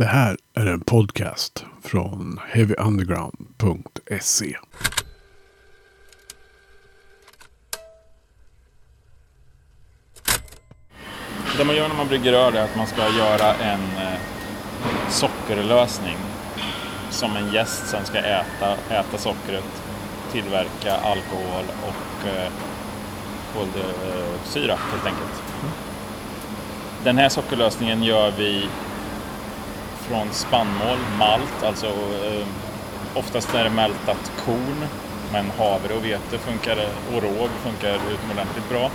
Det här är en podcast från heavyunderground.se. Det man gör när man brygger öl är att man ska göra en eh, sockerlösning som en gäst sen ska äta, äta sockret, tillverka alkohol och eh, kolsyra helt enkelt. Den här sockerlösningen gör vi från spannmål, malt, alltså eh, oftast är det mältat korn, men havre och vete funkar, och råg funkar utomordentligt bra.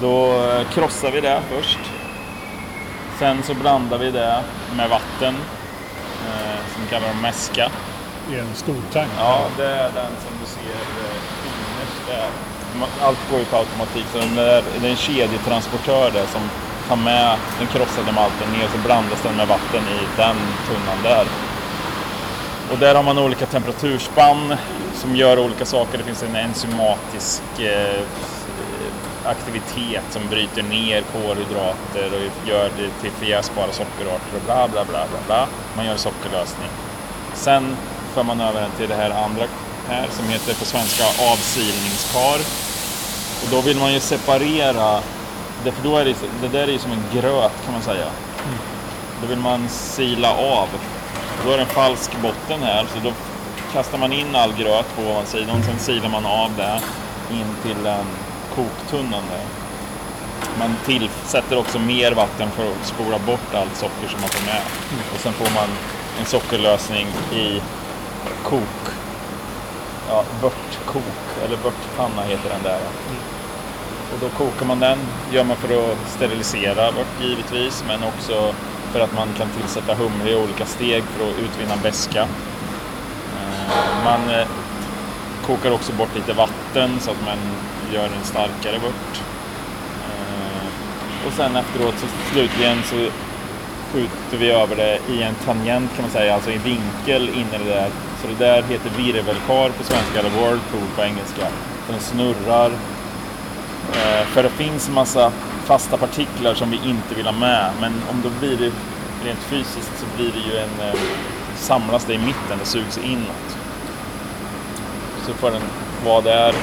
Då eh, krossar vi det först. Sen så blandar vi det med vatten, eh, som kallar de mäska. I en stor tank. Ja, det är den som du ser eh, innerst där. Allt går ju på automatik, så det är en kedjetransportör där som ta med den krossade malten ner och så blandas den med vatten i den tunnan där. Och där har man olika temperaturspann som gör olika saker. Det finns en enzymatisk eh, aktivitet som bryter ner kolhydrater och gör det till förjäsbara sockerarter och bla bla bla bla bla. Man gör sockerlösning. Sen för man över den till det här andra här som heter på svenska avsilningskar. Och då vill man ju separera, det, för då är det, det där är ju som en gröt kan man säga. Då vill man sila av. Då är det en falsk botten här så då kastar man in all gröt på ovansidan sen silar man av det in till en koktunnan där. Man tillsätter också mer vatten för att spola bort allt socker som man får med. Och sen får man en sockerlösning i kok. Ja, vörtkok, eller vörtpanna heter den där. Och då kokar man den, gör man för att sterilisera vört givetvis, men också för att man kan tillsätta humle i olika steg för att utvinna beska. Eh, man eh, kokar också bort lite vatten så att man gör en starkare vört. Eh, och sen efteråt så slutligen så skjuter vi över det i en tangent kan man säga, alltså i vinkel in i det där. Så det där heter virvelkar på svenska eller whirlpool på engelska. Den snurrar. Eh, För det finns en massa fasta partiklar som vi inte vill ha med. Men om då blir det rent fysiskt så blir det ju en eh, samlas det i mitten, det sugs inåt. Så får den vara där.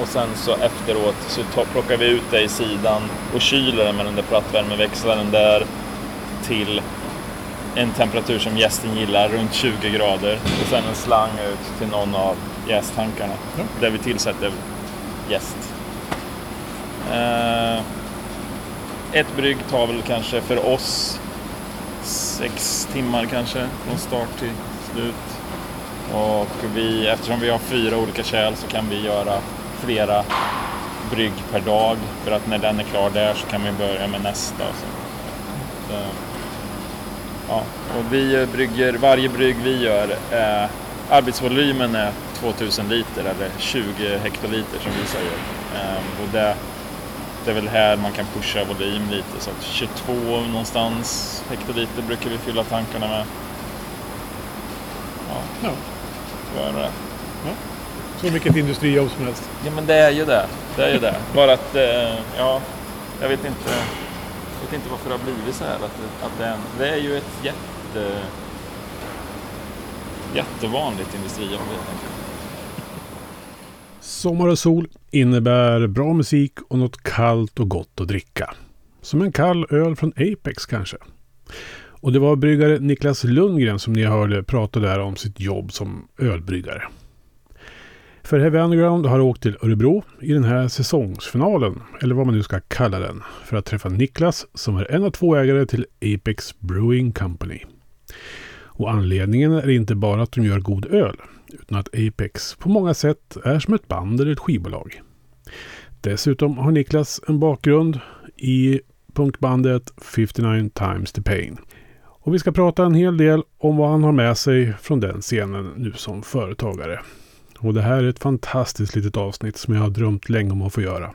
Och sen så efteråt så plockar vi ut det i sidan och kyler den med den där plattvärmeväxlaren där till en temperatur som gästen gillar, runt 20 grader. Och sen en slang ut till någon av jästankarna Ja. där vi tillsätter jäst. Eh, ett brygg tar väl kanske för oss sex timmar kanske från start till slut. Och vi, eftersom vi har fyra olika kärl så kan vi göra flera brygg per dag. För att när den är klar där så kan vi börja med nästa. Och så. Så, ja. och vi brygger, varje brygg vi gör, eh, arbetsvolymen är 2000 liter eller 20 hektoliter som vi säger. Eh, och det, det är väl här man kan pusha volym lite. Så att 22 någonstans hektoliter brukar vi fylla tankarna med. Ja, Ja. så är det. Så vilket industrijobb som helst. Ja men det är ju det. Det är ju det. Bara att, eh, ja, jag vet inte, jag vet inte varför det har blivit så här. Att, det- att det, är det är ju ett jätte, jättevanligt industrijobb helt enkelt. Sommar och sol innebär bra musik och något kallt och gott att dricka. Som en kall öl från Apex kanske. Och det var bryggare Niklas Lundgren som ni hörde prata där om sitt jobb som ölbryggare. För Heavy Underground har åkt till Örebro i den här säsongsfinalen, eller vad man nu ska kalla den, för att träffa Niklas som är en av två ägare till Apex Brewing Company. Och anledningen är inte bara att de gör god öl, utan att Apex på många sätt är som ett band eller ett skivbolag. Dessutom har Niklas en bakgrund i punkbandet 59 times the pain. Och vi ska prata en hel del om vad han har med sig från den scenen nu som företagare. Och det här är ett fantastiskt litet avsnitt som jag har drömt länge om att få göra.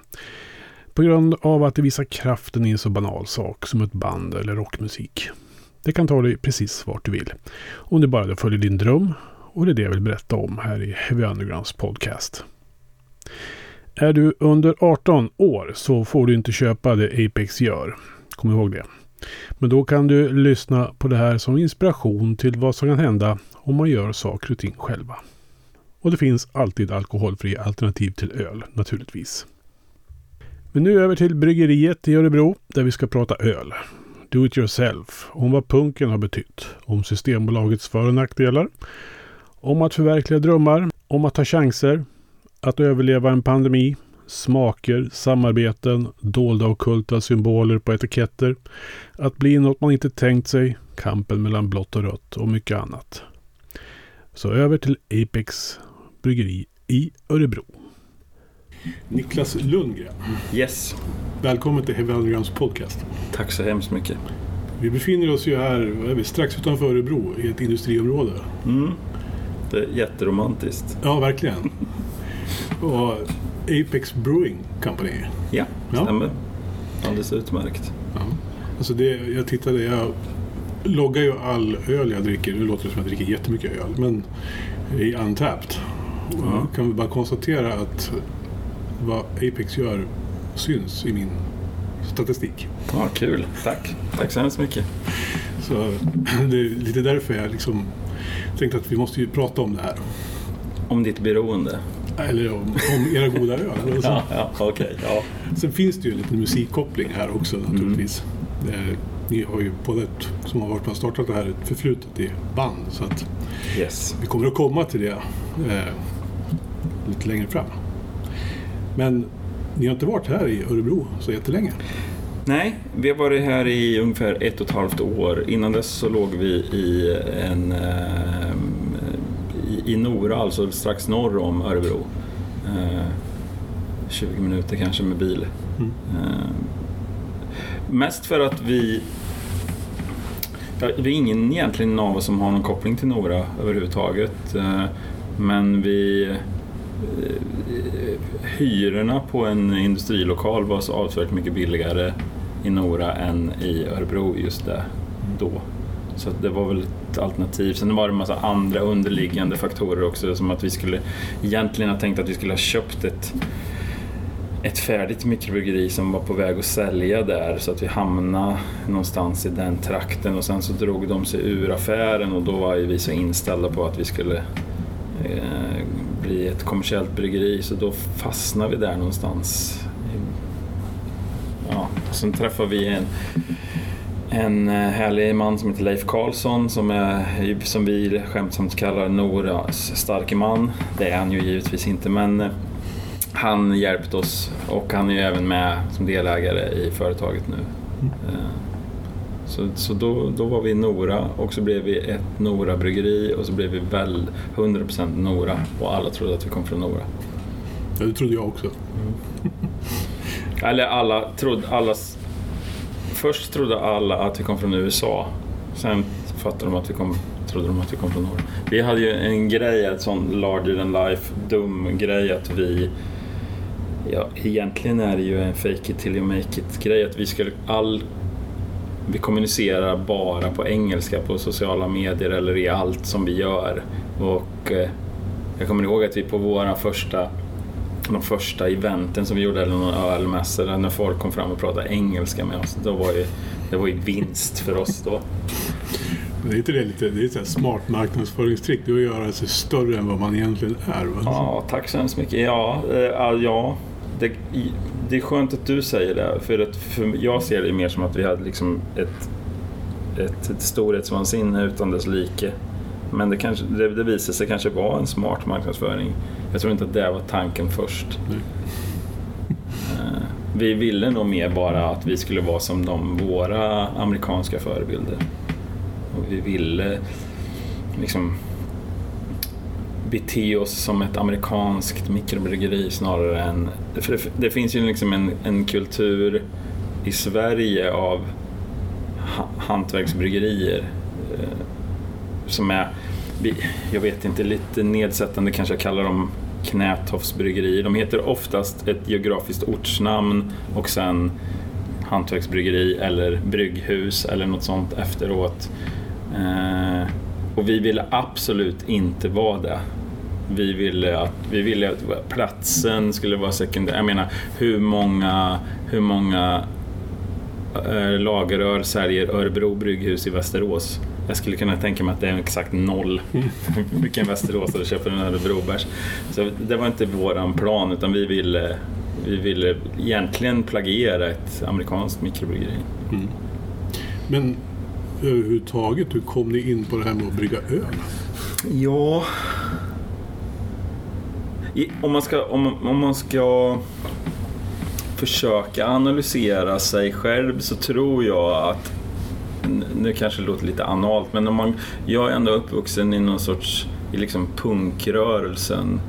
På grund av att det visar kraften i en så banal sak som ett band eller rockmusik. Det kan ta dig precis vart du vill. Om du bara följer din dröm och det är det jag vill berätta om här i Heavy Undergrounds podcast. Är du under 18 år så får du inte köpa det Apex gör. Kom ihåg det. Men då kan du lyssna på det här som inspiration till vad som kan hända om man gör saker och ting själva. Och det finns alltid alkoholfria alternativ till öl naturligtvis. Men nu över till bryggeriet i Örebro där vi ska prata öl. Do it yourself. Om vad punken har betytt. Om Systembolagets för och nackdelar. Om att förverkliga drömmar. Om att ta chanser. Att överleva en pandemi. Smaker, samarbeten, dolda och kulta symboler på etiketter. Att bli något man inte tänkt sig. Kampen mellan blått och rött och mycket annat. Så över till Apex bryggeri i Örebro. Niklas Lundgren. Yes. Välkommen till Undergrounds podcast. Tack så hemskt mycket. Vi befinner oss ju här vi, strax utanför Örebro i ett industriområde. Mm. Är jätteromantiskt. Ja, verkligen. Och Apex Brewing Company. Ja, ja. stämmer. Alldeles utmärkt. Ja. Alltså det, jag tittade, jag loggar ju all öl jag dricker. Nu låter det som att jag dricker jättemycket öl, men i Untapped. Och jag kan bara konstatera att vad Apex gör syns i min statistik. Ja, kul. Tack. Tack så hemskt mycket. Så det är lite därför jag liksom tänkte att vi måste ju prata om det här. Om ditt beroende? Eller om, om era goda öl. ja, ja, okay, ja. Sen finns det ju en liten musikkoppling här också naturligtvis. Mm. Ni har ju båda ett, som har varit med och startat det här ett förflutet i band. Så att yes. vi kommer att komma till det eh, lite längre fram. Men ni har inte varit här i Örebro så jättelänge? Nej, vi har varit här i ungefär ett och ett halvt år. Innan dess så låg vi i, en, eh, i, Nora, alltså strax norr om Örebro. Eh, 20 minuter kanske med bil. Mm. Eh, mest för att vi det är ingen egentligen av oss som har någon koppling till Nora överhuvudtaget. Eh, men vi Eh, hyrorna på en industrilokal var så avsevärt mycket billigare i Nora än i Örebro just det då. Så det var väl ett alternativ. Sen var det en massa andra underliggande faktorer också som att vi skulle egentligen ha tänkt att vi skulle ha köpt ett ett färdigt mikrobryggeri som var på väg att sälja där så att vi hamnade någonstans i den trakten och sen så drog de sig ur affären och då var ju vi så inställda på att vi skulle eh, bli ett kommersiellt bryggeri så då fastnade vi där någonstans. Sen träffar vi en, en eh, härlig man som heter Leif Karlsson som, är, som vi skämtsamt kallar Noras starke man. Det är han ju givetvis inte men eh, han hjälpte oss och han är ju även med som delägare i företaget nu. Mm. Så, så då, då var vi Nora och så blev vi ett Nora-bryggeri och så blev vi väl 100% Nora och alla trodde att vi kom från Nora. Ja, det trodde jag också. Mm. Eller alla trodde, alla, först trodde alla att vi kom från USA. Sen fattade de att vi kom, trodde de att vi kom från Norge. Vi hade ju en grej, en sån larger than life dum grej att vi Ja, egentligen är det ju en fake it till you make it grej att vi skulle all vi kommunicerar bara på engelska på sociala medier eller i allt som vi gör. Och eh, jag kommer ihåg att vi på våran första de första eventen som vi gjorde, eller någon ölmässa, när folk kom fram och pratade engelska med oss, då var ju, det var ju vinst för oss då. Men det är inte det lite det är ett smart marknadsföringstrick? Det är att göra sig större än vad man egentligen är? Va? Ja, tack så hemskt mycket. Ja, äh, ja det, det är skönt att du säger det, för, att, för jag ser det mer som att vi hade liksom ett, ett, ett storhetsvansinne utan dess like. Men det, kanske, det, det visade sig kanske vara en smart marknadsföring. Jag tror inte att det var tanken först. Mm. Vi ville nog mer bara att vi skulle vara som de, våra amerikanska förebilder. Och vi ville liksom bete oss som ett amerikanskt mikrobryggeri snarare än... För det, det finns ju liksom en, en, kultur i Sverige av ha, hantverksbryggerier eh, som är, jag vet inte, lite nedsättande kanske jag kallar dem knätofsbryggerier. De heter oftast ett geografiskt ortsnamn och sen hantverksbryggeri eller brygghus eller något sånt efteråt. Eh, och vi ville absolut inte vara det. Vi ville att, vi ville att platsen skulle vara sekundär. Jag menar, hur många, hur många eh, lagerrör säljer Örebro brygghus i Västerås. Jag skulle kunna tänka mig att det är exakt noll vilken Västerås köper en Örebrobärs. Så det var inte våran plan utan vi ville, vi ville egentligen plagiera ett amerikanskt mikrobryggeri. Men överhuvudtaget, hur kom ni in på det här med att brygga öl? Ja... I, om, man ska, om, om man ska försöka analysera sig själv så tror jag att nu kanske det låter lite analt, men om man, jag är ändå uppvuxen i någon sorts i liksom punkrörelsen.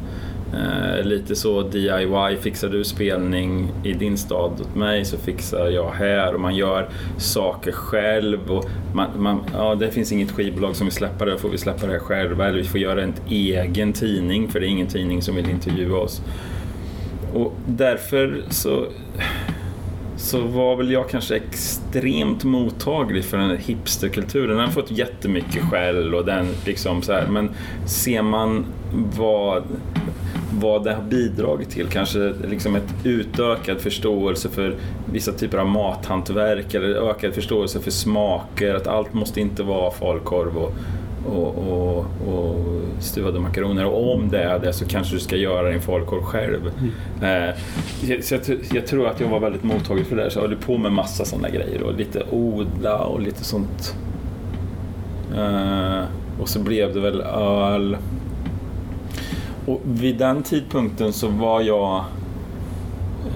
Eh, lite så DIY, fixar du spelning i din stad åt mig så fixar jag här och man gör saker själv. Och man, man, ja, det finns inget skivbolag som vill släppa det, då får vi släppa det här själva eller vi får göra en egen tidning för det är ingen tidning som vill intervjua oss. Och därför så, så var väl jag kanske extremt mottaglig för den här hipsterkulturen. Den har fått jättemycket skäll och den liksom så här, men ser man vad, vad det har bidragit till, kanske liksom ett utökad förståelse för vissa typer av mathantverk eller ökad förståelse för smaker, att allt måste inte vara falukorv och, och, och, och stuvade makaroner. Och om det är det så kanske du ska göra din falukorv själv. Eh, så jag, jag tror att jag var väldigt mottaglig för det där. Så jag höll på med massa sådana grejer. Och lite odla och lite sånt. Eh, och så blev det väl öl. Och vid den tidpunkten så var jag...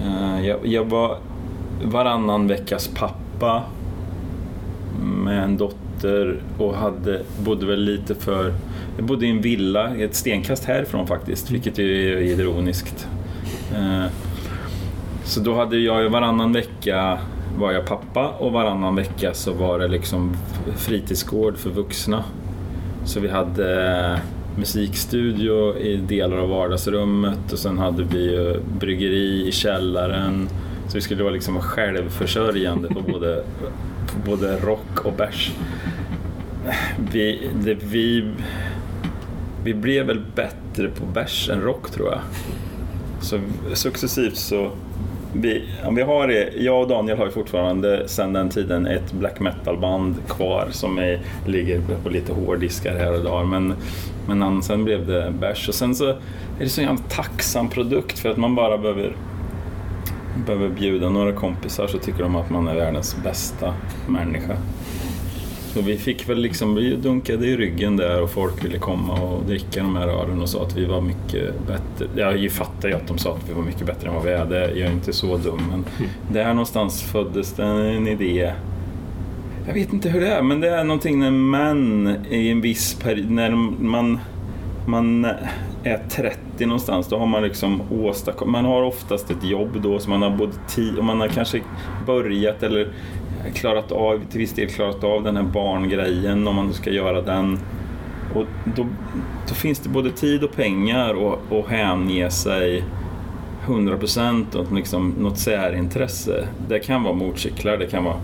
Eh, jag, jag var varannan veckas pappa med en dotter och hade, bodde väl lite för... Jag bodde i en villa ett stenkast härifrån faktiskt, vilket ju är ironiskt. Eh, Så då hade jag varannan vecka var jag pappa och varannan vecka så var det liksom fritidsgård för vuxna. Så vi hade musikstudio i delar av vardagsrummet och sen hade vi bryggeri i källaren. Så vi skulle vara liksom självförsörjande på både, på både rock och bärs. Vi, det, vi, vi blev väl bättre på bärs än rock tror jag. Så successivt så vi, vi har det, jag och Daniel har ju fortfarande sedan den tiden ett black metal-band kvar som är, ligger på lite hårddiskar här och där. Men, men sen blev det bärs och sen så är det så en tacksam produkt för att man bara behöver, behöver bjuda några kompisar så tycker de att man är världens bästa människa. Så vi fick väl liksom, vi dunkade i ryggen där och folk ville komma och dricka de här ölen och sa att vi var mycket bättre. Jag fattar ju att de sa att vi var mycket bättre än vad vi är. Det, jag är inte så dum. Men där någonstans föddes det en idé. Jag vet inte hur det är, men det är någonting när män i en viss period, när man, man är 30 någonstans, då har man liksom åstadkommit, man har oftast ett jobb då, så man har både tid och man har kanske börjat eller klarat av, till viss del klarat av den här barngrejen om man nu ska göra den. Och då, då finns det både tid och pengar och, och hänge sig 100% åt liksom något särintresse. Det kan vara motorcyklar, det kan vara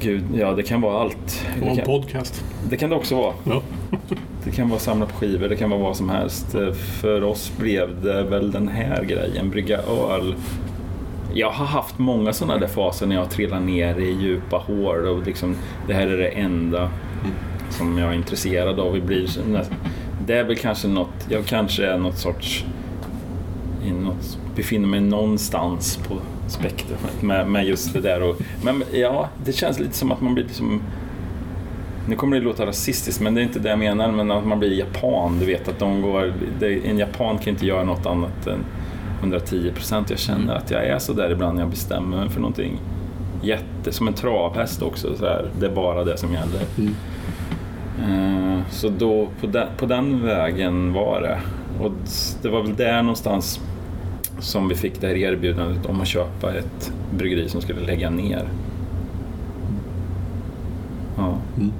Gud, ja det kan vara allt. Och Det en kan, podcast. det kan det också vara. Ja. Det kan vara samla på skivor, det kan vara vad som helst. För oss blev det väl den här grejen, brygga öl. Jag har haft många sådana där faser när jag trillar ner i djupa hål och liksom, det här är det enda som jag är intresserad av. Det, blir, det är väl kanske något, jag kanske är något sorts, i något, befinner mig någonstans på spektrumet med, med just det där. Och, men ja, det känns lite som att man blir liksom nu kommer det låta rasistiskt, men det är inte det jag menar. Men att man blir japan, du vet att de går... Det, en japan kan inte göra något annat än 110 procent. Jag känner att jag är så där ibland när jag bestämmer mig för någonting. Jätte, som en travhäst också, så här, det är bara det som gäller. Mm. Eh, Så då, på den, på den vägen var det. Och det var väl där någonstans som vi fick det här erbjudandet om att köpa ett bryggeri som skulle lägga ner. Ja. Mm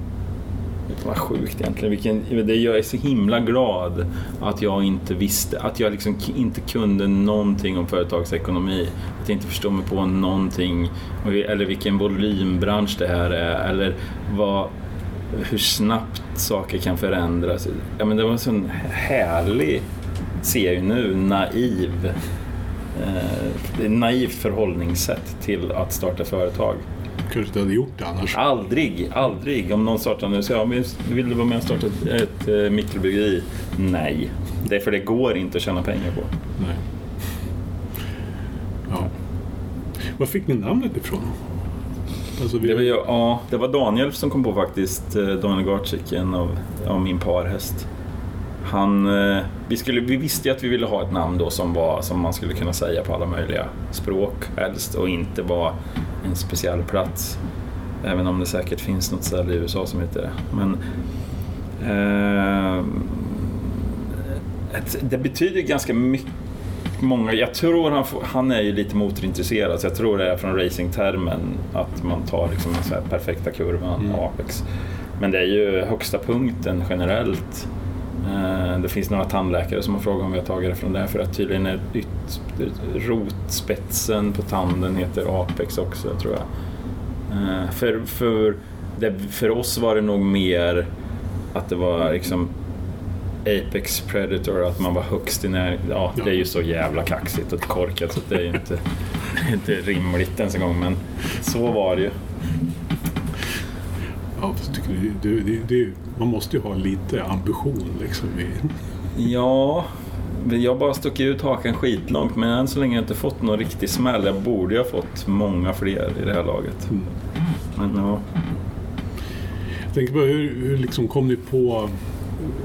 som var sjukt egentligen. Vilken, det, jag är så himla glad att jag inte visste, att jag liksom inte kunde någonting om företagsekonomi. Att jag inte förstod mig på någonting, eller vilken volymbransch det här är, eller vad, hur snabbt saker kan förändras. Ja, men det var en sån härlig, ser jag nu, naiv, eh, naivt förhållningssätt till att starta företag kanske inte hade gjort det annars. Aldrig, aldrig. Om någon startar nu så ja, vill du vara med och starta ett, ett eh, mikrobryggeri? Nej. Det är för det går inte att tjäna pengar på. Nej. Ja. Var fick ni namnet ifrån? Alltså, vi... Det var, ju, ja, det var Daniel som kom på faktiskt, eh, Daniel Garcik, en av, av min parhäst. Han, eh, vi, skulle, vi visste ju att vi ville ha ett namn då som, var, som man skulle kunna säga på alla möjliga språk helst och inte vara en speciell plats. Även om det säkert finns något ställe i USA som heter det. Men, eh, det betyder ganska mycket många, jag tror han, får, han är ju lite motorintresserad så jag tror det är från racingtermen att man tar liksom den perfekta kurvan, Mm. Apex. Men det är ju högsta punkten generellt. Eh, Det finns några tandläkare som har frågat om vi har tagit det från det för att tydligen är yt, rotspetsen på tanden heter Apex också tror jag. Eh, För, för, det, för oss var det nog mer att det var liksom Apex Predator, att man var högst i när... Ja, Ja. det är ju så jävla kaxigt och korkat så det är ju inte, inte rimligt ens en gång. Men så var det ju. Ja, det, det, det, man måste ju ha lite ambition liksom. Ja, jag har bara stuckit ut hakan skitlångt men än så länge har jag inte fått någon riktig smäll. Jag borde ju ha fått många fler i det här laget. Mm. Men ja, jag tänker på hur, hur liksom kom ni på...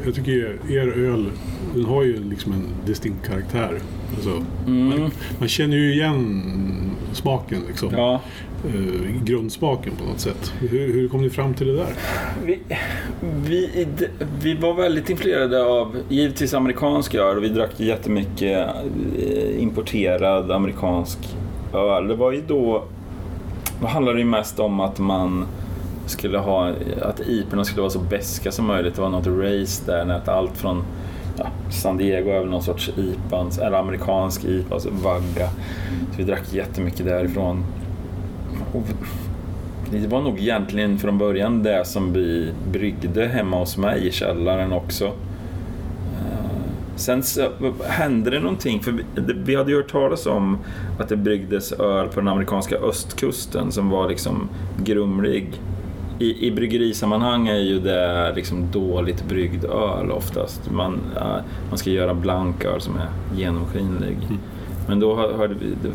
Jag tycker er öl, den har ju liksom en distinkt karaktär. Alltså, Mm. man, man känner ju igen smaken liksom. ja Eh, grundsmaken på något sätt. Hur, hur kom ni fram till det där? Vi, vi, vi var väldigt influerade av givetvis amerikansk öl och vi drack jättemycket eh, importerad amerikansk öl. Det var ju då, då handlade det mest om att man skulle ha, att iporna skulle vara så beska som möjligt. Det var något race där, att allt från ja, San Diego är väl någon sorts IPA, eller amerikansk IPA, alltså vagga. Så vi drack jättemycket därifrån. Och det var nog egentligen från början det som vi bryggde hemma hos mig i källaren också. Eh, sen så hände det någonting, för vi hade ju hört talas om att det bryggdes öl på den amerikanska östkusten som var liksom grumlig. I, I bryggerisammanhang är ju det liksom dåligt bryggd öl oftast. Man, eh, man ska göra blank öl som är genomskinlig. Men då har- hörde vi, det,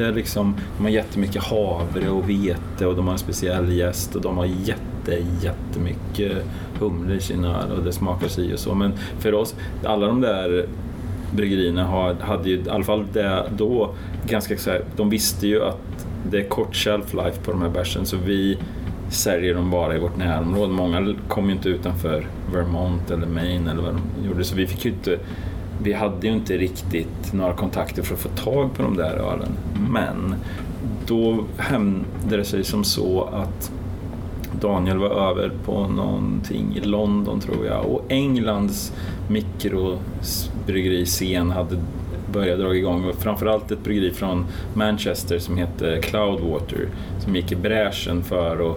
det- är liksom, de har jättemycket havre och vete och de har en speciell jäst och de har jätte, jättemycket humle i sin öl och det smakar si och så. Men för oss, alla de där bryggerierna har, hade ju, i alla fall det då, ganska så här, de visste ju att det är kort shelf life på de här bärsen så vi säljer de bara i vårt närområde. Många kom ju inte utanför Vermont eller Maine eller vad de gjorde så vi fick ju inte vi hade ju inte riktigt några kontakter för att få tag på de där ölen. Men då hände det sig som så att Daniel var över på någonting i London tror jag och Englands mikrobryggeri-scen hade börjat dra igång och framförallt ett bryggeri från Manchester som heter Cloudwater som gick i bräschen för att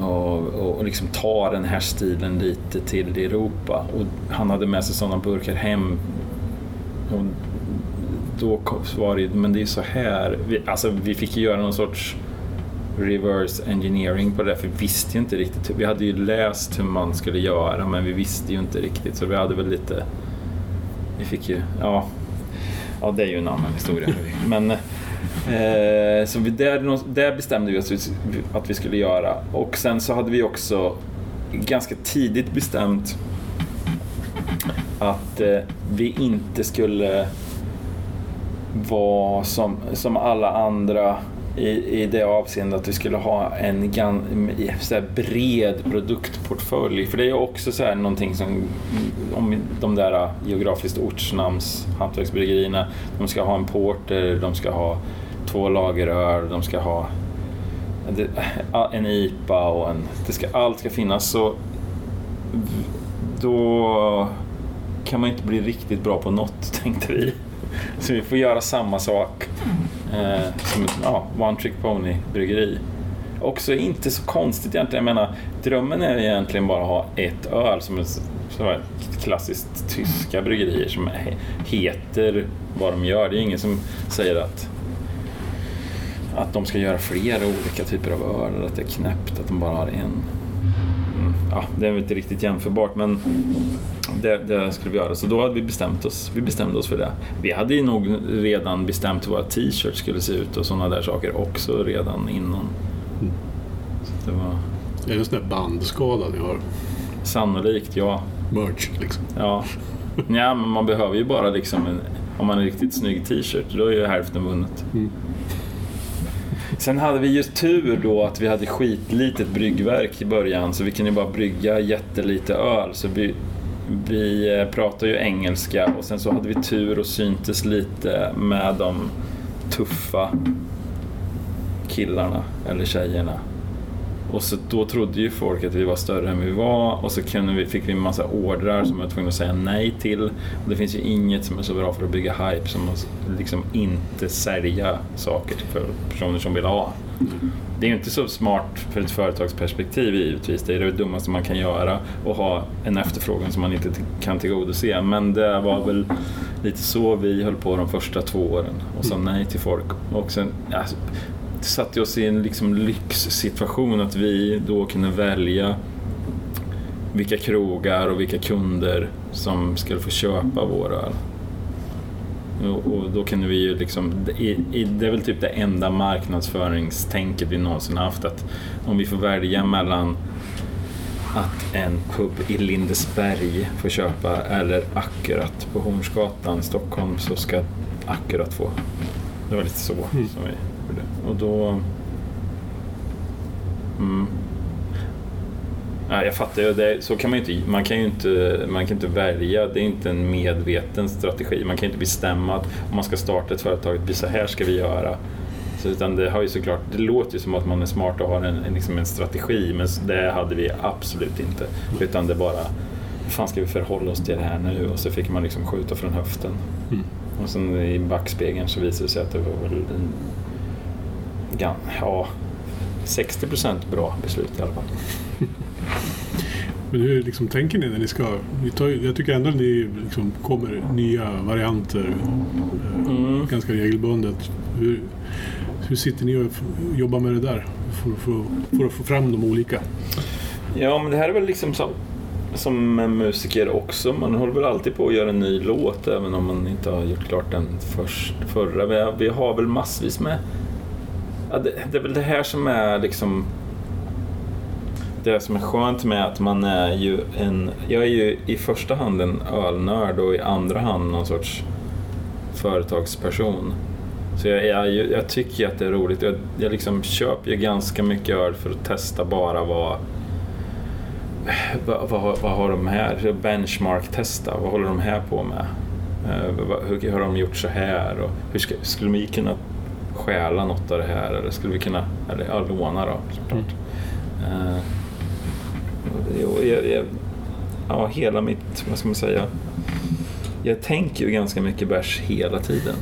och, och, liksom ta den här stilen lite till Europa. Och han hade med sig sådana burkar hem. Och då var det men det är ju så här. Vi, alltså vi fick ju göra någon sorts reverse engineering på det där, för vi visste ju inte riktigt. Vi hade ju läst hur man skulle göra men vi visste ju inte riktigt så vi hade väl lite vi fick ju, ja, ja det är ju en annan historia. Men eh, så vi, där, där bestämde vi oss att vi skulle göra. Och sen så hade vi också ganska tidigt bestämt att eh, vi inte skulle vara som, som alla andra i, i det avseendet att vi skulle ha en gan, så här bred produktportfölj. För det är ju också så här någonting som, om de där äh, geografiskt ortsnamns hantverksbryggerierna, de ska ha en porter, de ska ha två lageröl, de ska ha äh, en IPA och en... Det ska, allt ska finnas. Så då kan man inte bli riktigt bra på något, tänkte vi. Så vi får göra samma sak mm eh, som ett ja, One Trick Pony bryggeri. Också inte så konstigt egentligen. Jag menar, drömmen är egentligen bara att ha ett öl som är så här, klassiskt tyska bryggerier som heter vad de gör. Det är ingen som säger att att de ska göra flera olika typer av öl, eller att det är knäppt att de bara har en. Ja, det är väl inte riktigt jämförbart men det, det skulle vi göra. Så då hade vi bestämt oss, vi bestämde oss för det. Vi hade ju nog redan bestämt hur våra t-shirts skulle se ut och sådana där saker också redan innan. Så det var Är det en sån där bandskada ni har? sannolikt, ja. Merch liksom. Ja, ja men man behöver ju bara liksom en, om man har en riktigt snygg t-shirt, då är ju hälften vunnet. Mm. Sen hade vi ju tur då att vi hade skitlitet bryggverk i början så vi kunde ju bara brygga jättelite öl. Så vi, vi eh, pratade ju engelska och sen så hade vi tur och syntes lite med de tuffa killarna eller tjejerna. Och så då trodde ju folk att vi var större än vi var och så kunde vi, fick vi en massa ordrar som jag var tvungen att säga nej till. Och det finns ju inget som är så bra för att bygga hype som att liksom inte sälja saker till personer som vill ha. Det är ju inte så smart för ett företagsperspektiv givetvis. Det är det dummaste man kan göra och ha en efterfrågan som man inte kan tillgodose. Men det var väl lite så vi höll på de första två åren och sa nej till folk. Och sen, alltså, satte oss i en liksom lyxsituation att vi då kunde välja vilka krogar och vilka kunder som skulle få köpa vår öl. Och, då kunde vi ju liksom, det är väl typ det enda marknadsföringstänket vi någonsin haft att om vi får välja mellan att en pub i Lindesberg får köpa eller Akkurat på Hornsgatan i Stockholm så ska Akkurat få. Det var lite så Mm. som vi. Och då... Mm. Ja, jag fattar ju, det, så kan man ju inte, man kan ju inte, man kan inte välja, det är inte en medveten strategi. Man kan inte bestämma att om man ska starta ett företag, så här ska vi göra. Så, utan det, har ju såklart, det låter ju som att man är smart och har en, en, liksom en strategi, men det hade vi absolut inte. Utan det bara, hur fan ska vi förhålla oss till det här nu? Och så fick man liksom skjuta från höften. Mm. Och sen i backspegeln så visade det sig att det var väl en, gan- ja, 60% bra beslut i alla fall. Men hur liksom, tänker ni när ni ska... Ni tar, jag tycker ändå att ni liksom kommer nya varianter eh, Mm. ganska regelbundet. Hur, hur sitter ni och jobbar med det där? För, för, för att få fram de olika? Ja, men det här är väl liksom som, som en musiker också. Man håller väl alltid på att göra en ny låt även om man inte har gjort klart den först, förra. Vi har, vi har väl massvis med... Ja, det, det är väl det här som är liksom... Det som är skönt med att man är ju en... Jag är ju i första hand en ölnörd och i andra hand någon sorts företagsperson. Så jag, jag, jag tycker ju att det är roligt. Jag, jag liksom köper ju ganska mycket öl för att testa bara vad vad, vad, vad har de här? Benchmark-testa, vad håller de här på med? Eh, hur har de gjort så här? Och hur ska, skulle vi kunna stjäla något av det här? Eller skulle vi kunna, eller ja, låna då såklart. Eh, och jag, jag, ja, hela mitt, vad ska man säga? Jag tänker ju ganska mycket bärs hela tiden.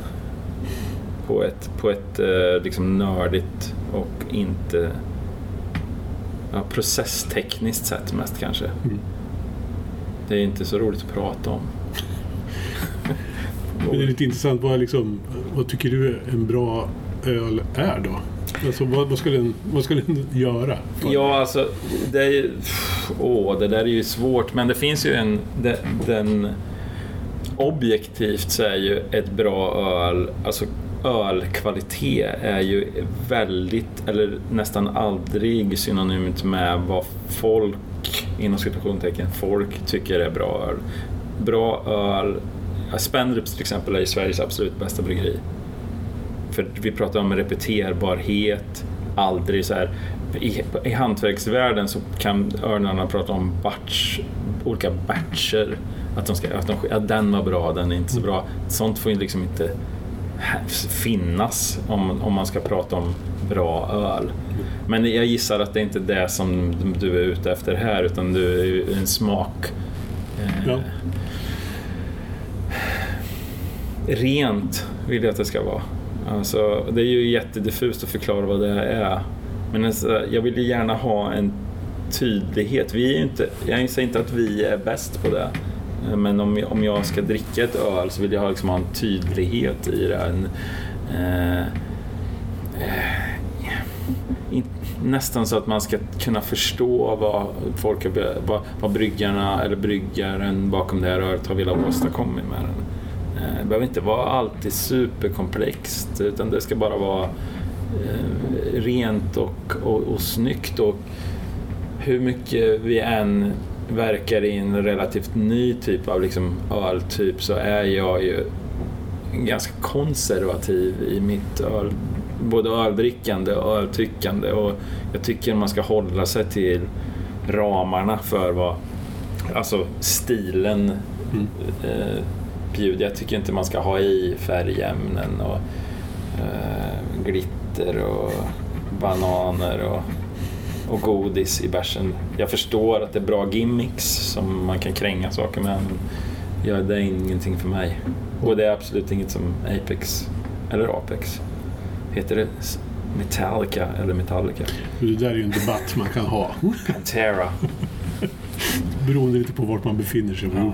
På ett, på ett eh, liksom nördigt och inte ja, processtekniskt sätt mest kanske. Mm. Det är inte så roligt att prata om. Men det är lite intressant. Vad, är liksom, vad tycker du en bra öl är då? Alltså, vad, vad, skulle den, vad skulle den göra? Ja, alltså det är ju... Åh, det där är ju svårt, men det finns ju en... Den, den, objektivt så är ju ett bra öl, alltså ölkvalitet är ju väldigt, eller nästan aldrig synonymt med vad folk, inom citationstecken, folk tycker är bra öl. Bra öl, Spendrups till exempel är ju Sveriges absolut bästa bryggeri. För vi pratar om repeterbarhet, aldrig så här. I, I hantverksvärlden så kan örnarna prata om batch, olika batcher. Att, de ska, att de, ja, den var bra, den är inte så bra. Sånt får ju liksom inte finnas om, om man ska prata om bra öl. Men jag gissar att det inte är det som du är ute efter här utan du är en smak. Eh, Ja. Rent vill jag att det ska vara. Alltså, det är ju jättediffust att förklara vad det är. Men alltså, jag vill ju gärna ha en tydlighet. Vi är ju inte, jag säger inte att vi är bäst på det. Men om jag, om jag ska dricka ett öl så vill jag ha, liksom, ha en tydlighet i det. En, eh, eh in, nästan så att man ska kunna förstå vad folk, vad, vad bryggarna eller bryggaren bakom det här röret har velat åstadkomma med den. Eh, Det behöver inte vara alltid superkomplext utan det ska bara vara eh, rent och, och, och snyggt. Och hur mycket vi än verkar i en relativt ny typ av liksom öltyp så är jag ju ganska konservativ i mitt öl, både öldrickande och öltyckande och jag tycker man ska hålla sig till ramarna för vad alltså stilen Mm. eh, bjuder. Jag tycker inte man ska ha i färgämnen och eh, glitter och bananer och, och godis i bärsen. Jag förstår att det är bra gimmicks som man kan kränga saker med men ja, det är ingenting för mig. Och det är absolut inget som Apex eller Apex. Heter det Metallica eller Metallica? Det där är ju en debatt man kan ha. Pantera. Beroende lite på vart man befinner sig på Ja.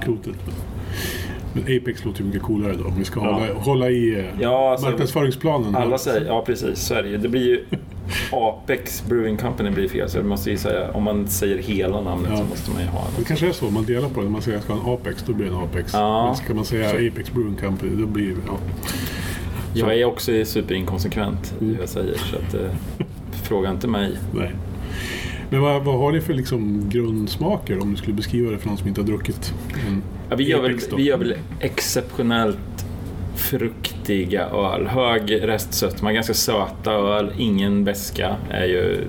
Men Apex låter ju mycket coolare då. Om vi ska Ja. hålla, hålla i eh, Ja, alltså, marknadsföringsplanen. alla säger, ja precis, så är det ju. Det blir ju Apex Brewing Company blir fel, så det måste ju säga, om man säger hela namnet Ja. så måste man ju ha Det kanske är så. Man delar på det. När man säger att jag ska ha en Apex, då blir det en Apex. Ja. Men ska man säga Apex Brewing Company, då blir det... Ja. Jag är också superinkonsekvent i Mm. vad jag säger, så att, eh, fråga inte mig. Nej. Men vad, vad har ni för liksom grundsmaker om du skulle beskriva det för någon som inte har druckit Ja, vi, gör väl, vi gör väl exceptionellt fruktiga öl. Hög restsötma, ganska söta öl, ingen beska är ju,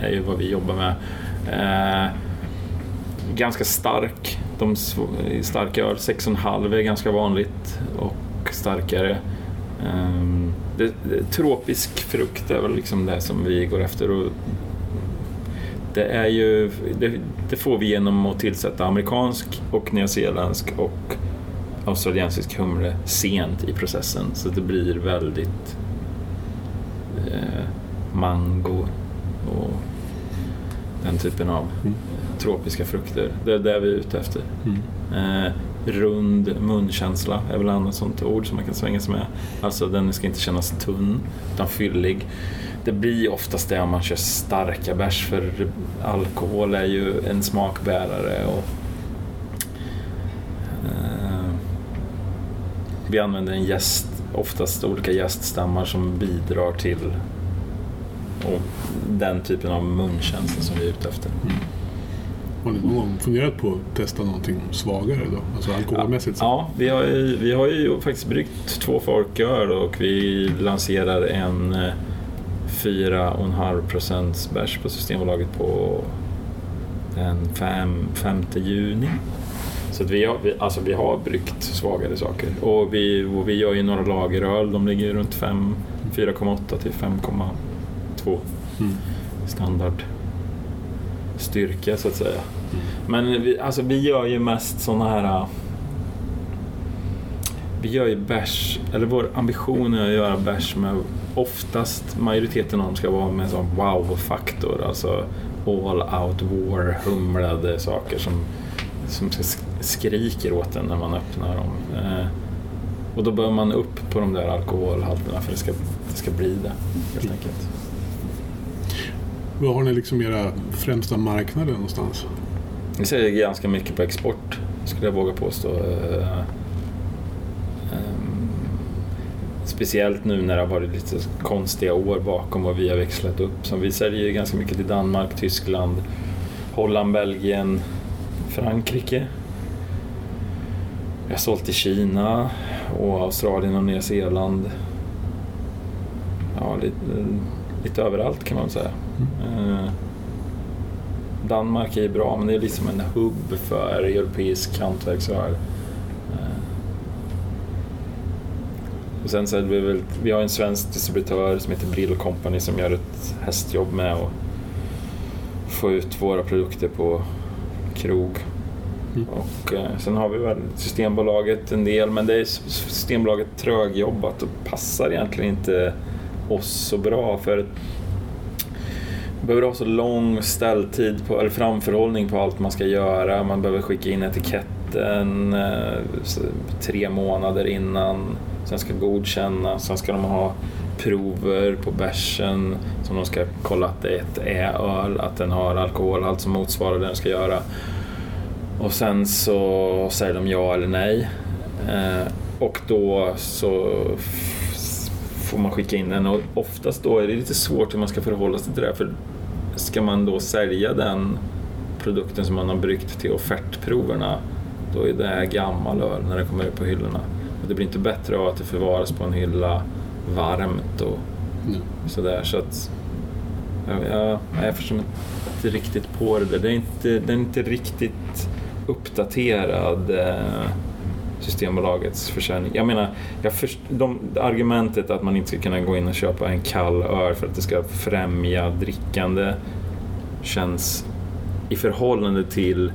är ju vad vi jobbar med. Eh, ganska stark. De starka öl, 6,5 är ganska vanligt och starkare. Ehm, det, det, tropisk frukt är väl liksom det som vi går efter. Och det, är ju, det, det får vi genom att tillsätta amerikansk och nyzeeländsk och australiensisk humle sent i processen. Så det blir väldigt eh, mango och den typen av Mm. tropiska frukter. Det är det vi är ute efter. Mm. Eh, rund munkänsla är väl annat sånt ord som man kan svänga sig med. Alltså den ska inte kännas tunn utan fyllig. Det blir oftast det om man kör starka bärs för alkohol är ju en smakbärare. Och, eh, vi använder en gäst, oftast olika gäststammar som bidrar till och den typen av munkänsla som vi är ute efter. Har ni någon gång funderat på att testa någonting svagare då? Alltså alkoholmässigt? så? Ja, vi har, ju, vi har ju faktiskt bryggt två folköl och vi lanserar en eh, 4,5 procents bärs på Systembolaget på den 5, 5 juni. Så vi, har, vi, alltså vi har bryggt svagare saker. Och vi, och vi gör ju några lageröl. De ligger runt 5, 4,8 till 5,2 Mm. standard styrka så att säga. Men vi, alltså, vi gör ju mest sådana här... Vi gör ju bärs, eller vår ambition är att göra bärs med oftast majoriteten av dem ska vara med sån wow-faktor. Alltså all out war, humlade saker som, som sk- skriker åt en när man öppnar dem. Eh, och då bör man upp på de där alkoholhalterna för det ska, det ska bli det helt enkelt. Vad har ni liksom era främsta marknader någonstans? Vi säljer ganska mycket på export, skulle jag våga påstå. Eh, Speciellt nu när det har varit lite konstiga år bakom och vi har växlat upp. Så vi säljer ganska mycket till Danmark, Tyskland, Holland, Belgien, Frankrike. Vi har sålt till Kina och Australien och Nya Zeeland. Ja, lite, lite överallt kan man säga. Eh, Danmark är bra, men det är liksom en hubb för europeisk hantverksöl. Eh, Och sen så vi, väl, vi har en svensk distributör som heter Brill Company som gör ett hästjobb med att få ut våra produkter på krog. Mm. Och eh, sen har vi väl Systembolaget en del, men det är Systembolaget trögjobbat och passar egentligen inte oss så bra för behöver ha så lång ställtid på, eller framförhållning på allt man ska göra. Man behöver skicka in etiketten eh, tre månader innan. Sen ska godkänna. Sen ska de ha prover på bärsen som de ska kolla att det är öl, att den har alkoholhalt som motsvarar det den ska göra. Och sen så säger de ja eller nej. Eh, och då så får man skicka in den och oftast då är det lite svårt hur man ska förhålla sig till det. För ska man då sälja den produkten som man har bryggt till offertproverna då är det gammal öl när det kommer ut på hyllorna. Och det blir inte bättre av att det förvaras på en hylla varmt och Mm. sådär. Så att, ja, ja, jag förstår inte riktigt på det där. Det är inte, det är inte riktigt uppdaterad eh, Systembolagets försäljning. Jag menar, jag först, de, argumentet att man inte ska kunna gå in och köpa en kall öl för att det ska främja drickande känns i förhållande till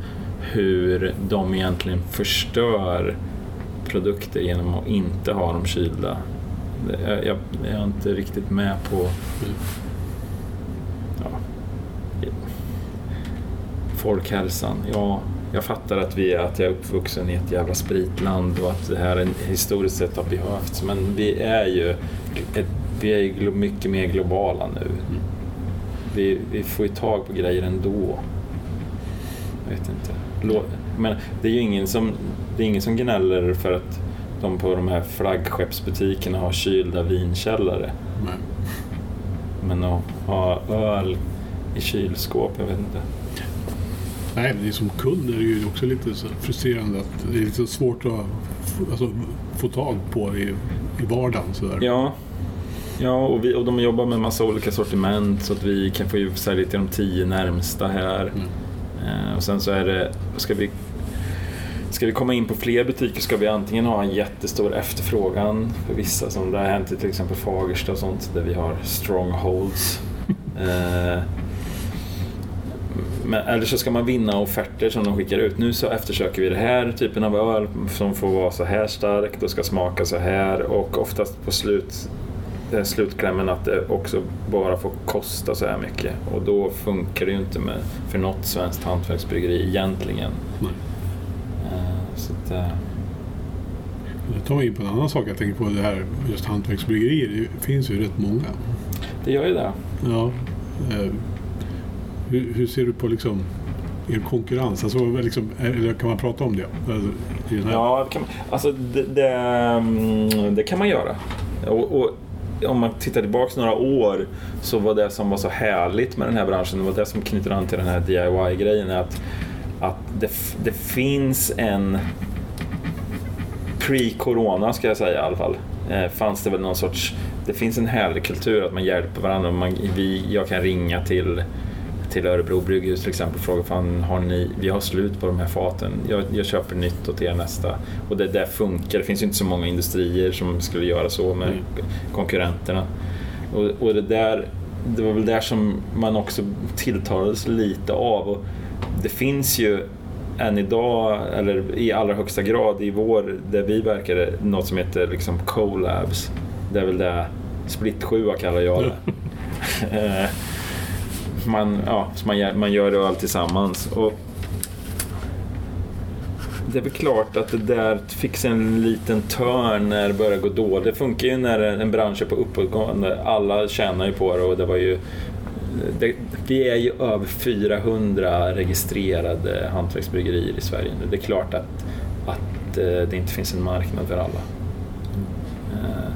hur de egentligen förstör produkter genom att inte ha dem kylda. Jag, jag, jag är inte riktigt med på... Ja, folkhälsan. Ja, jag fattar att, vi, att jag är uppvuxen i ett jävla spritland och att det här historiskt sett har behövts. Men vi är ju, ett, vi är ju mycket mer globala nu. Vi, vi får ju tag på grejer ändå. Jag vet inte. Men det är ju ingen som, det är ingen som gnäller för att de på de här flaggskeppsbutikerna har kylda vinkällare. Nej. Men att ha öl i kylskåp, jag vet inte. Nej, men som kund är det ju också lite frustrerande att det är lite svårt att alltså, få tag på i, i vardagen. Så där. Ja, ja och, vi, och de jobbar med massa olika sortiment så att vi kan få ju sälja till de tio närmsta här. Mm. Eh, och sen så är det, ska vi, ska vi komma in på fler butiker ska vi antingen ha en jättestor efterfrågan för vissa, som det har hänt i till exempel Fagersta och sånt, där vi har strongholds. Eh, men, eller så ska man vinna offerter som de skickar ut. Nu så eftersöker vi den här typen av öl som får vara så här starkt och ska smaka så här och oftast på slut det är slutklämmen att det också bara får kosta så här mycket och då funkar det ju inte med, för något svenskt hantverksbryggeri egentligen. Nej. Så att, eh, Det tar mig in på en annan sak. Jag tänker på det här just hantverksbryggerier. Det finns ju rätt många. det gör ju det. Ja. Eh, hur, hur ser du på liksom er konkurrens? Alltså, liksom, eller kan man prata om det? Alltså? Ja, det kan, man- alltså det, det, mm, det kan man göra. Och, och om man tittar tillbaka några år så var det som var så härligt med den här branschen, det var det som knyter an till den här DIY-grejen, att, att det, det finns en pre-corona ska jag säga i alla fall. Eh, fanns det väl någon sorts, det finns en härlig kultur att man hjälper varandra. Man, vi, jag kan ringa till till Örebro brygghus till exempel och fråga fan, har ni, vi har slut på de här faten, jag, jag köper nytt åt er nästa. Och det där funkar, det finns ju inte så många industrier som skulle göra så med Mm. konkurrenterna. Och, och det där, det var väl där som man också tilltalades lite av. Och det finns ju än idag, eller i allra högsta grad i vår, där vi verkar, något som heter liksom collabs. Det är väl det Split 7 kallar jag det. Eh, man, ja, man, gör- man gör öl tillsammans. Och det är väl klart att det där fick en liten törn när det började gå dåligt. Det funkar ju när en bransch är på uppåtgående. Alla tjänar ju på det och det var ju det, vi är ju över 400 registrerade hantverksbryggerier i Sverige nu. Det är klart att, att eh, det inte finns en marknad för alla. Eh,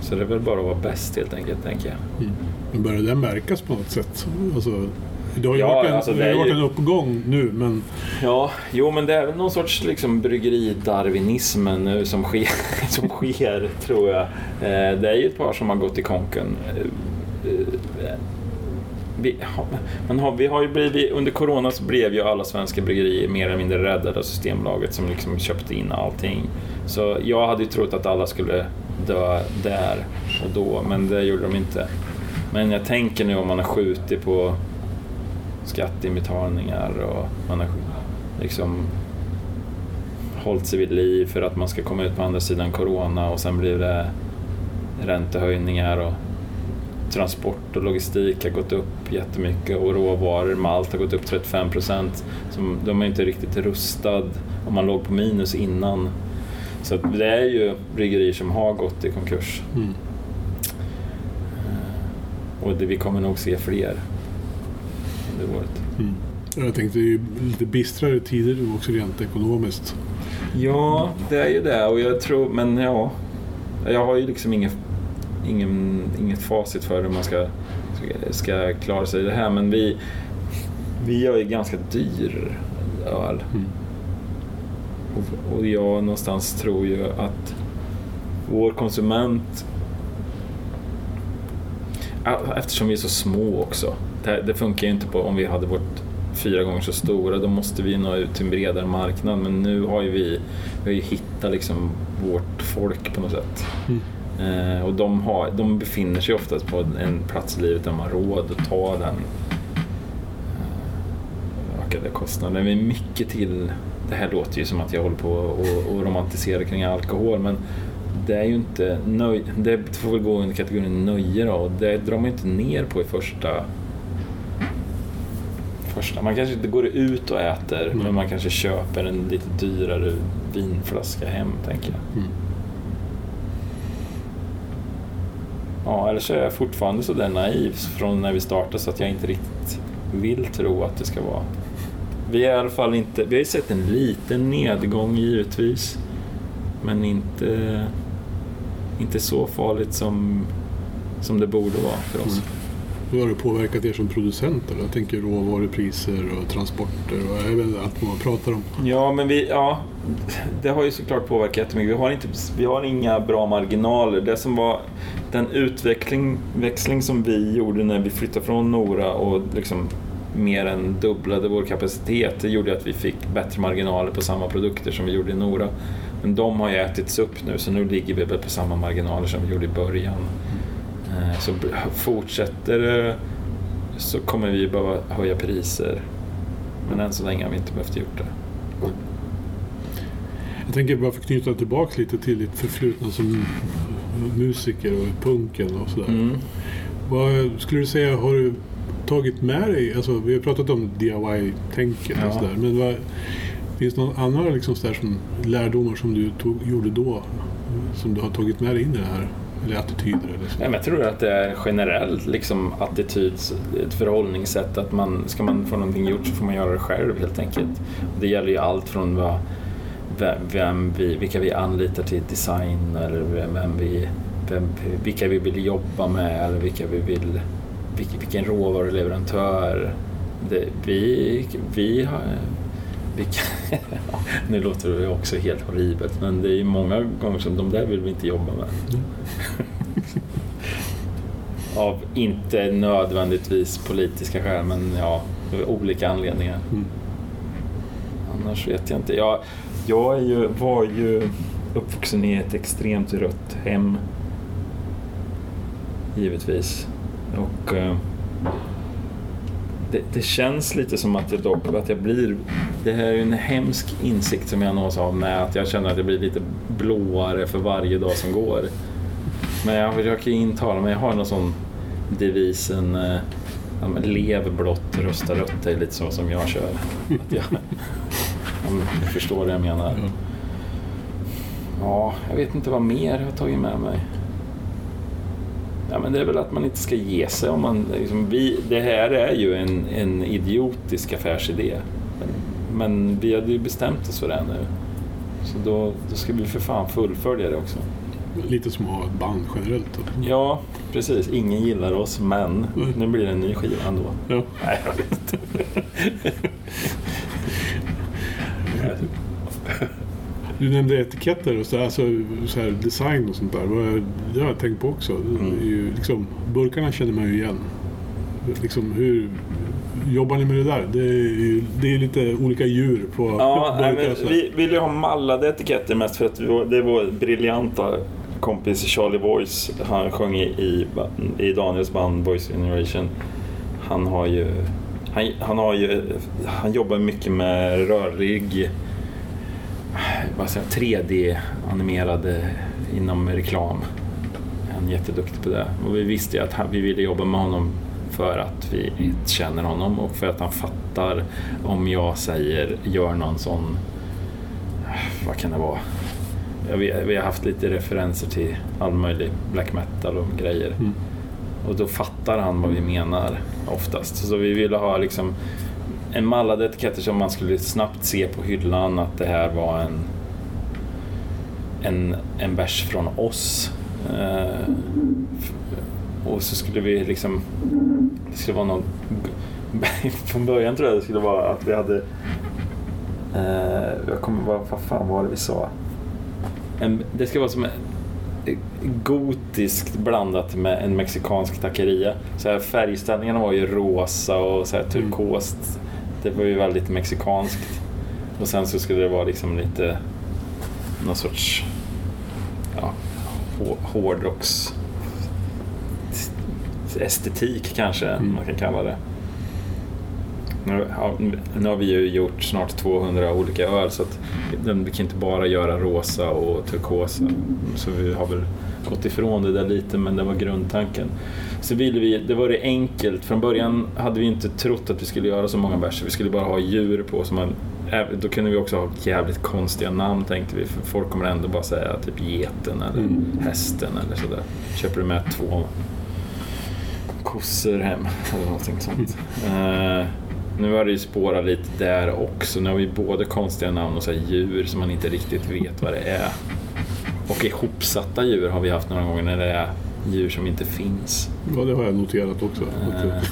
Så det är väl bara att vara bäst helt enkelt, tänker jag. Mm. Men börjar det märkas på något sätt? Alltså, det har ju Ja, varit, en, alltså, det det varit ju- en uppgång nu, men Ja, jo men det är väl någon sorts liksom, bryggeridarwinism nu som sker, som sker tror jag. Eh, det är ju ett par som har gått i konken. Vi, man har, vi har ju blivit, under corona så blev ju alla svenska bryggerier mer eller mindre räddade av Systembolaget som liksom köpte in allting. Så jag hade ju trott att alla skulle dö där och då, men det gjorde de inte. Men jag tänker nu om man har skjutit på skatteinbetalningar och man har liksom hållit sig vid liv för att man ska komma ut på andra sidan corona och sen blir det räntehöjningar och transport och logistik har gått upp jättemycket och råvaror, malt har gått upp 35 procent. De är inte riktigt rustad om man låg på minus innan. Så det är ju bryggerier som har gått i konkurs. mm. och det, vi kommer nog se fler under året. Mm. Jag tänkte det är ju lite bistrare tider nu också rent ekonomiskt. Ja, det är ju det och jag tror, men ja. Jag har ju liksom inget, ingen, inget facit för hur man ska, ska, klara sig i det här men vi, vi gör ju ganska dyr öl. Mm. Och, och jag någonstans tror ju att vår konsument Eftersom vi är så små också. Det, det funkar ju inte på om vi hade varit fyra gånger så stora. Då måste vi nå ut till en bredare marknad. Men nu har ju vi, vi har ju hittat liksom vårt folk på något sätt. Mm. Eh, och de, har, de befinner sig oftast på en plats i livet där man har råd att ta den eh, ökade kostnaden. Det är mycket till, det här låter ju som att jag håller på och, och romantiserar kring alkohol men det är ju inte nöj, det får väl gå under kategorin nöje då och det drar man inte ner på i första första. Man kanske inte går ut och äter Mm. men man kanske köper en lite dyrare vinflaska hem tänker jag. Mm. Ja, eller så är jag fortfarande så där naiv från när vi startade så att jag inte riktigt vill tro att det ska vara. Vi är i alla fall inte, vi har ju sett en liten nedgång givetvis. Men inte, inte så farligt som, som det borde vara för oss. Mm. Hur har det påverkat er som producenter? Jag tänker råvarupriser och transporter och även allt vad man pratar om. Ja, men vi, ja, det har ju såklart påverkat jättemycket. Vi har, inte, vi har inga bra marginaler. Det som var den utveckling växling som vi gjorde när vi flyttade från Nora och liksom mer än dubblade vår kapacitet, det gjorde att vi fick bättre marginaler på samma produkter som vi gjorde i Nora. Men de har ju ätits upp nu, så nu ligger vi väl på samma marginaler som vi gjorde i början. Eh, Så fortsätter det så kommer vi behöva höja priser. Men än så länge har vi inte behövt gjort det. Jag tänker bara för att knyta tillbaka lite till ditt förflutna som musiker och punken och sådär. Mm. Vad skulle du säga har du tagit med dig? Alltså, vi har pratat om DIY-tänket Ja. och sådär. Men vad, finns det någon annan liksom som lärdomar som du tog, gjorde då? Som du har tagit med dig in i det här? Eller attityder eller så? Nej, men jag tror att det är generellt liksom attityd, ett förhållningssätt att man, ska man få någonting gjort så får man göra det själv helt enkelt. Och det gäller ju allt från vad, vem, vi, vilka vi anlitar till design eller vem, vem vi, vem, vilka vi vill jobba med eller vilka vi vill, vilken, vilken råvaruleverantör. Det, vi, vi har nu låter det också helt horribelt men det är ju många gånger som de där vill vi inte jobba med. Av inte nödvändigtvis politiska skäl men ja, olika anledningar. Mm. Annars vet jag inte. Jag, jag är ju, var ju uppvuxen i ett extremt rött hem. Givetvis. Och eh, det, det känns lite som att jag, dock, att jag blir... Det här är ju en hemsk insikt som jag nås av med att jag känner att jag blir lite blåare för varje dag som går. Men jag försöker intala mig, jag har någon sån devisen eh, ja, men lev blått, rösta rött, det är lite så som jag kör. Att jag, förstår vad jag menar. Ja. Ja, jag vet inte vad mer jag har tagit med mig. Ja, men det är väl att man inte ska ge sig. Om man, liksom, vi, det här är ju en, en idiotisk affärsidé. Men, men vi hade ju bestämt oss för det nu. Så då, då ska vi för fan fullfölja det också. Lite som att ha ett band generellt. då. Ja, precis. Ingen gillar oss, men Mm. nu blir det en ny skiva ändå. Ja. Nej, jag vet inte. Du nämnde etiketter och så, alltså, så här design och sånt där. Det har jag tänkt på också. Mm. är ju, liksom, burkarna känner man ju igen. Liksom, hur jobbar ni med det där? Det är, ju, det är lite olika djur på Ja, nej, burkar. så. men vi ville ju ha mallade etiketter mest för att det var briljanta kompis Charlie Voice. Han sjöng i, i, i Daniels band Voice Generation. Han har ju han, han har ju han jobbar mycket med rörlig vad säger, jag, 3D-animerade inom reklam. Han är jätteduktig på det. Och vi visste ju att han, vi ville jobba med honom för att vi känner honom och för att han fattar om jag säger gör någon sån, vad kan det vara? Vi, vi har haft lite referenser till all möjlig black metal och grejer. Mm. Och då fattar han vad vi menar oftast. Så vi ville ha liksom en mallad etiketter som man skulle snabbt se på hyllan att det här var en en, en bärs från oss. Eh, och så skulle vi liksom... Det skulle vara någon... Från början tror jag det skulle vara att vi hade... Eh, jag kommer vad, vad fan var det vi sa? En, det ska vara som gotiskt blandat med en mexikansk taqueria. Så här, färgställningarna var ju rosa och så här, turkost. Det var ju väldigt mexikanskt. Och sen så skulle det vara liksom lite någon sorts hårdrocks estetik kanske mm. man kan kalla det. Nu, ja, nu har vi ju gjort snart 200 olika öl så att vi kan inte bara göra rosa och turkosa. Så vi har väl gått ifrån det där lite men det var grundtanken. Så ville vi, det var det enkelt. Från början hade vi inte trott att vi skulle göra så många verser. Vi skulle bara ha djur på. Så man, då kunde vi också ha jävligt konstiga namn tänkte vi. För folk kommer ändå bara säga typ geten eller mm. hästen eller sådär. Köper du med två kossor hem eller någonting sånt. Mm. Uh, nu har det ju spårat lite där också. Nu har vi både konstiga namn och så djur som man inte riktigt vet vad det är. Och ihopsatta djur har vi haft några gånger när det är djur som inte finns. Ja, det har jag noterat också. Uh,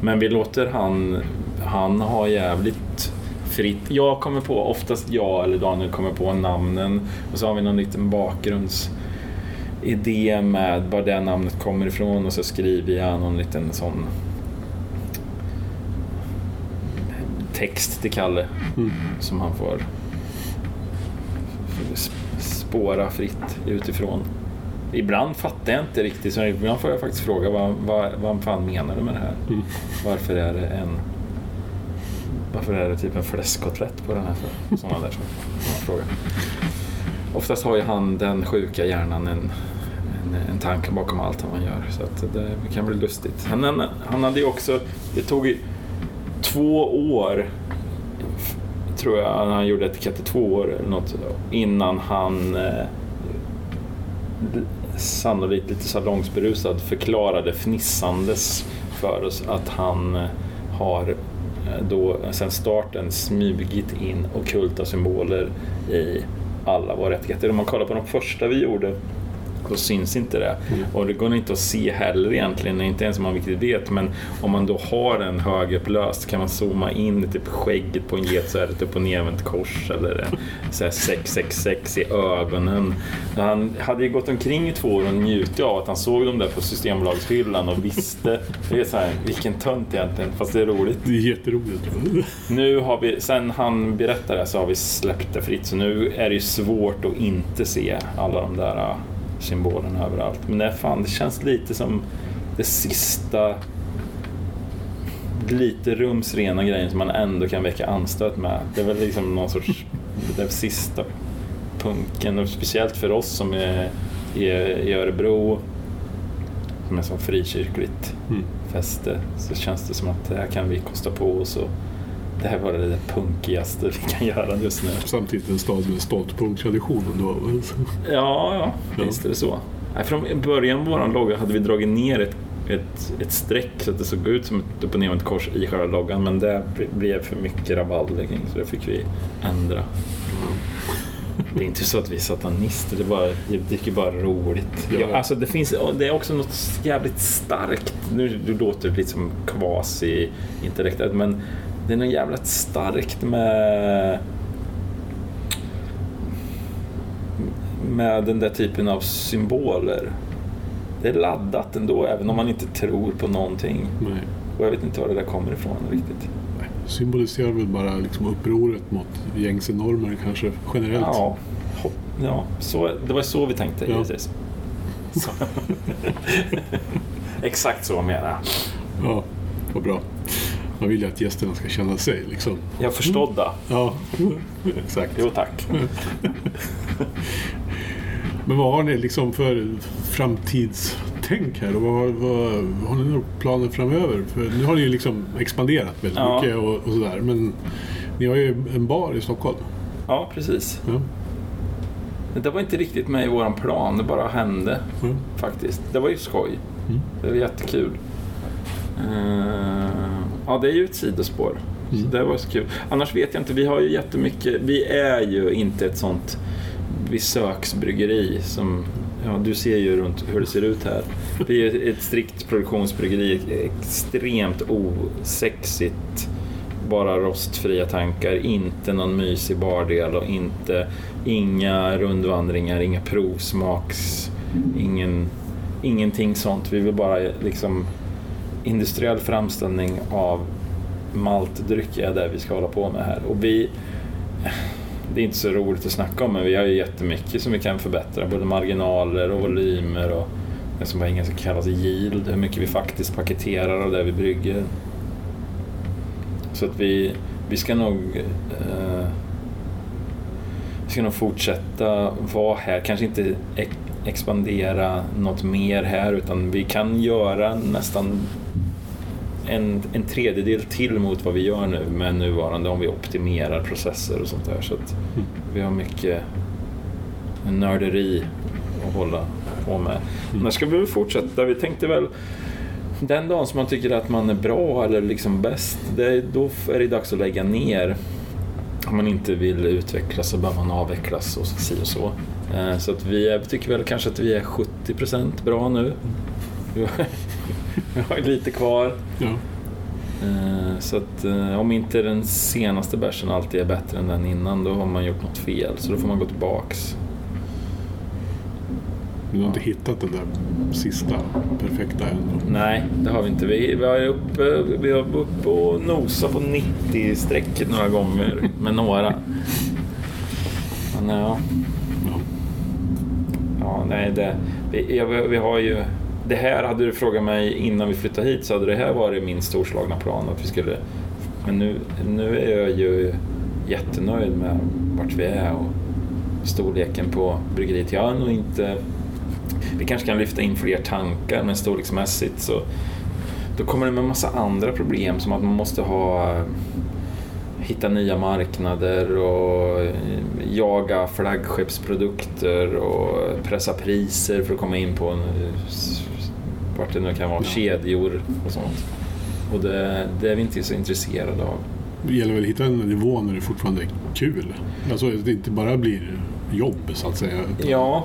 men vi låter han, han ha jävligt fritt. Jag kommer på, oftast jag eller Daniel kommer på namnen och så har vi någon liten bakgrundsidé med var det namnet kommer ifrån och så skriver jag någon liten sån text till Kalle mm. som han får spåra fritt utifrån. Ibland fattar jag inte riktigt, så ibland får jag faktiskt fråga vad, vad, vad fan menar du med det här? Mm. Varför är det en varför är det typ en fläskkotlett på den här? Sådana där frågor. Oftast har ju han, den sjuka hjärnan, en, en, en tanke bakom allt man gör. Så att det kan bli lustigt. Han, han hade ju också, det tog två år tror jag han gjorde etiketter två år eller något innan han eh, sannolikt lite salongsberusad förklarade fnissandes för oss att han eh, har eh, då sen starten smugit in okulta symboler i alla våra rättigheter. Om man kollar på de första vi gjorde då syns inte det. Mm. Och det går inte att se heller egentligen, inte ens om man riktigt vet. Men om man då har en högupplöst kan man zooma in typ skägget på en get så är det upp och nervänt kors eller så här 666 i ögonen. Han hade ju gått omkring i två år och njutit av att han såg dem där på Systembolagshyllan och visste. Det är så här, vilken tönt egentligen, fast det är roligt. Det är jätteroligt. Nu har vi, sen han berättade så har vi släppt det fritt. Så nu är det ju svårt att inte se alla de där symbolerna överallt. Men det, fan, det känns lite som det sista lite rumsrena grejen som man ändå kan väcka anstöt med. Det är väl liksom någon sorts den sista punken och speciellt för oss som är i Örebro som är som frikyrkligt mm. fäste så känns det som att det här kan vi kosta på oss och det här var det punkigaste vi kan göra just nu. Samtidigt en stad med stolt punktradition ändå. Ja, ja, visst är det så. Från början på vår logga hade vi dragit ner ett, ett, ett streck så att det såg ut som ett upp och nervänt kors i själva loggan men det blev för mycket rabalder kring så det fick vi ändra. Det är inte så att vi är satanister, det, är bara, det tycker bara roligt. Ja. alltså det, finns, det är också något jävligt starkt. Nu, låter det lite som kvasi-intellektuellt men det är något jävligt starkt med med den där typen av symboler. Det är laddat ändå, även om man inte tror på någonting. Nej. Och jag vet inte var det där kommer ifrån riktigt. Nej. Symboliserar väl bara liksom upproret mot gängse normer kanske, generellt. Ja, ja så, det var så vi tänkte ja. givetvis. Exakt så menar jag. Ja, vad bra. Man vill ju att gästerna ska känna sig liksom. Ja, förstådda. Ja, exakt. Jo, tack. Men vad har ni liksom för framtidstänk här? Och vad, vad, har ni några planer framöver? För nu har ni ju liksom expanderat väldigt ja. mycket och, och, sådär. Men ni har ju en bar i Stockholm. Ja, precis. Ja. Det var inte riktigt med i vår plan, det bara hände mm. faktiskt. Det var ju skoj. Mm. Det är jättekul. Uh, ja, det är ju ett sidospår. Mm. Det var så kul. Annars vet jag inte, vi har ju jättemycket, vi är ju inte ett sånt besöksbryggeri som Ja, du ser ju runt hur det ser ut här. Vi är ett strikt produktionsbryggeri, extremt osexigt. Bara rostfria tankar, inte någon mysig bardel och inte, inga rundvandringar, inga provsmaks, ingen, ingenting sånt. Vi vill bara liksom industriell framställning av maltdryck är det vi ska hålla på med här. Och vi, det är inte så roligt att snacka om men vi har ju jättemycket som vi kan förbättra. Både marginaler och volymer och det som på engelska kallas yield. Hur mycket vi faktiskt paketerar av det vi brygger. Så att vi, vi ska nog eh, vi ska nog fortsätta vara här. Kanske inte expandera något mer här utan vi kan göra nästan en, en tredjedel till mot vad vi gör nu med nuvarande om vi optimerar processer och sånt där. Så att mm. vi har mycket nörderi att hålla på med. Mm. Men ska vi väl fortsätta. Vi tänkte väl den dagen som man tycker att man är bra eller liksom bäst, det, då är det dags att lägga ner. Om man inte vill utvecklas så behöver man avvecklas och så och så. Eh, så att vi är, tycker väl kanske att vi är 70% bra nu. Vi har lite kvar. Ja. Eh, så att eh, om inte den senaste bärsen alltid är bättre än den innan, då har man gjort något fel. Så då får man gå tillbaks. Du har inte hittat den där sista perfekta än? Nej, det har vi inte. Vi, vi, har uppe, vi har uppe och nosat på 90-strecket några gånger med några. Men ja. Ja, ja nej, det, vi, vi har ju det här, hade du frågat mig innan vi flyttade hit så hade det här varit min storslagna plan. Att vi skulle, men nu, nu är jag ju jättenöjd med vart vi är och storleken på bryggeriet. Jag har nog inte... Vi kanske kan lyfta in fler tankar men storleksmässigt så då kommer det med massa andra problem som att man måste ha hitta nya marknader och eh, jaga flaggskeppsprodukter och pressa priser för att komma in på en eh, vart det nu kan vara, kedjor och sånt. Och det, det är vi inte så intresserade av. Det gäller väl att hitta en nivå när det fortfarande är kul. Alltså att det inte bara blir jobb så att säga. Ja,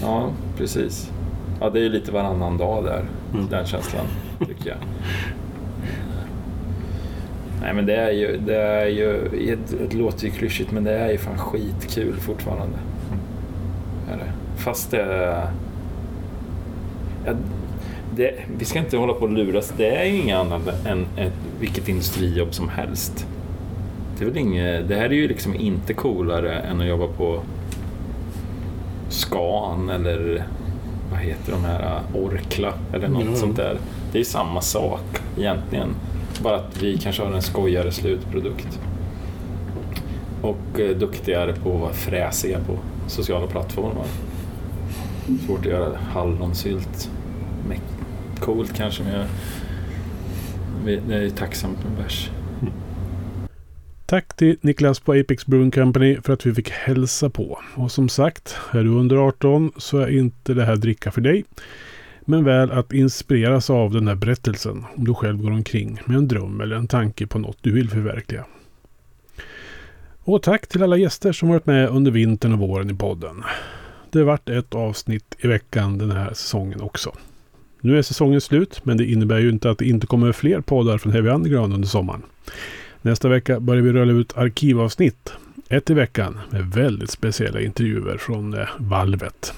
ja precis. Ja, det är lite varannan dag där, mm. den känslan tycker jag. Nej men det är ju, det är ju, det låter ju klyschigt men det är ju fan skitkul fortfarande. Är det. Fast det Ja, det, vi ska inte hålla på och luras. Det är ju inget annat än ett, vilket industrijobb som helst. Det, är väl inget, det här är ju liksom inte coolare än att jobba på Scan eller vad heter de här, Orkla eller något mm. sånt där. Det är samma sak egentligen. Bara att vi kanske har en skojigare slutprodukt. Och eh, duktigare på att vara fräsiga på sociala plattformar. Svårt att göra hallonsylt. Coolt kanske men jag, jag är tacksam för en bärs. Tack till Niklas på Apex Brewing Company för att vi fick hälsa på. Och som sagt, är du under 18 så är inte det här dricka för dig. Men väl att inspireras av den här berättelsen om du själv går omkring med en dröm eller en tanke på något du vill förverkliga. Och tack till alla gäster som varit med under vintern och våren i podden det varit ett avsnitt i veckan den här säsongen också. Nu är säsongen slut, men det innebär ju inte att det inte kommer fler poddar från Heavy Underground under sommaren. Nästa vecka börjar vi rulla ut arkivavsnitt. Ett i veckan med väldigt speciella intervjuer från eh, valvet.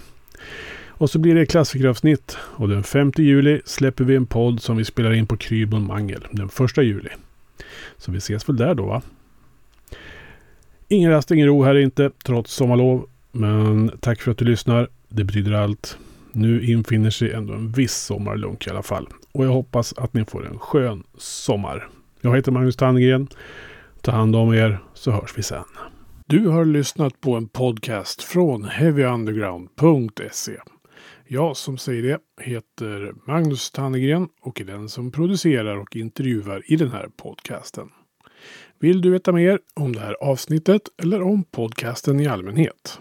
Och så blir det klassikeravsnitt och den 5 juli släpper vi en podd som vi spelar in på Krybon Mangel den 1 juli. Så vi ses väl där då va? Ingen rast, ingen ro här inte, trots sommarlov. Men tack för att du lyssnar. Det betyder allt. Nu infinner sig ändå en viss sommarlunk i alla fall. Och jag hoppas att ni får en skön sommar. Jag heter Magnus Tandgren. Ta hand om er så hörs vi sen. Du har lyssnat på en podcast från heavyunderground.se. Jag som säger det heter Magnus Tannegren och är den som producerar och intervjuar i den här podcasten. Vill du veta mer om det här avsnittet eller om podcasten i allmänhet?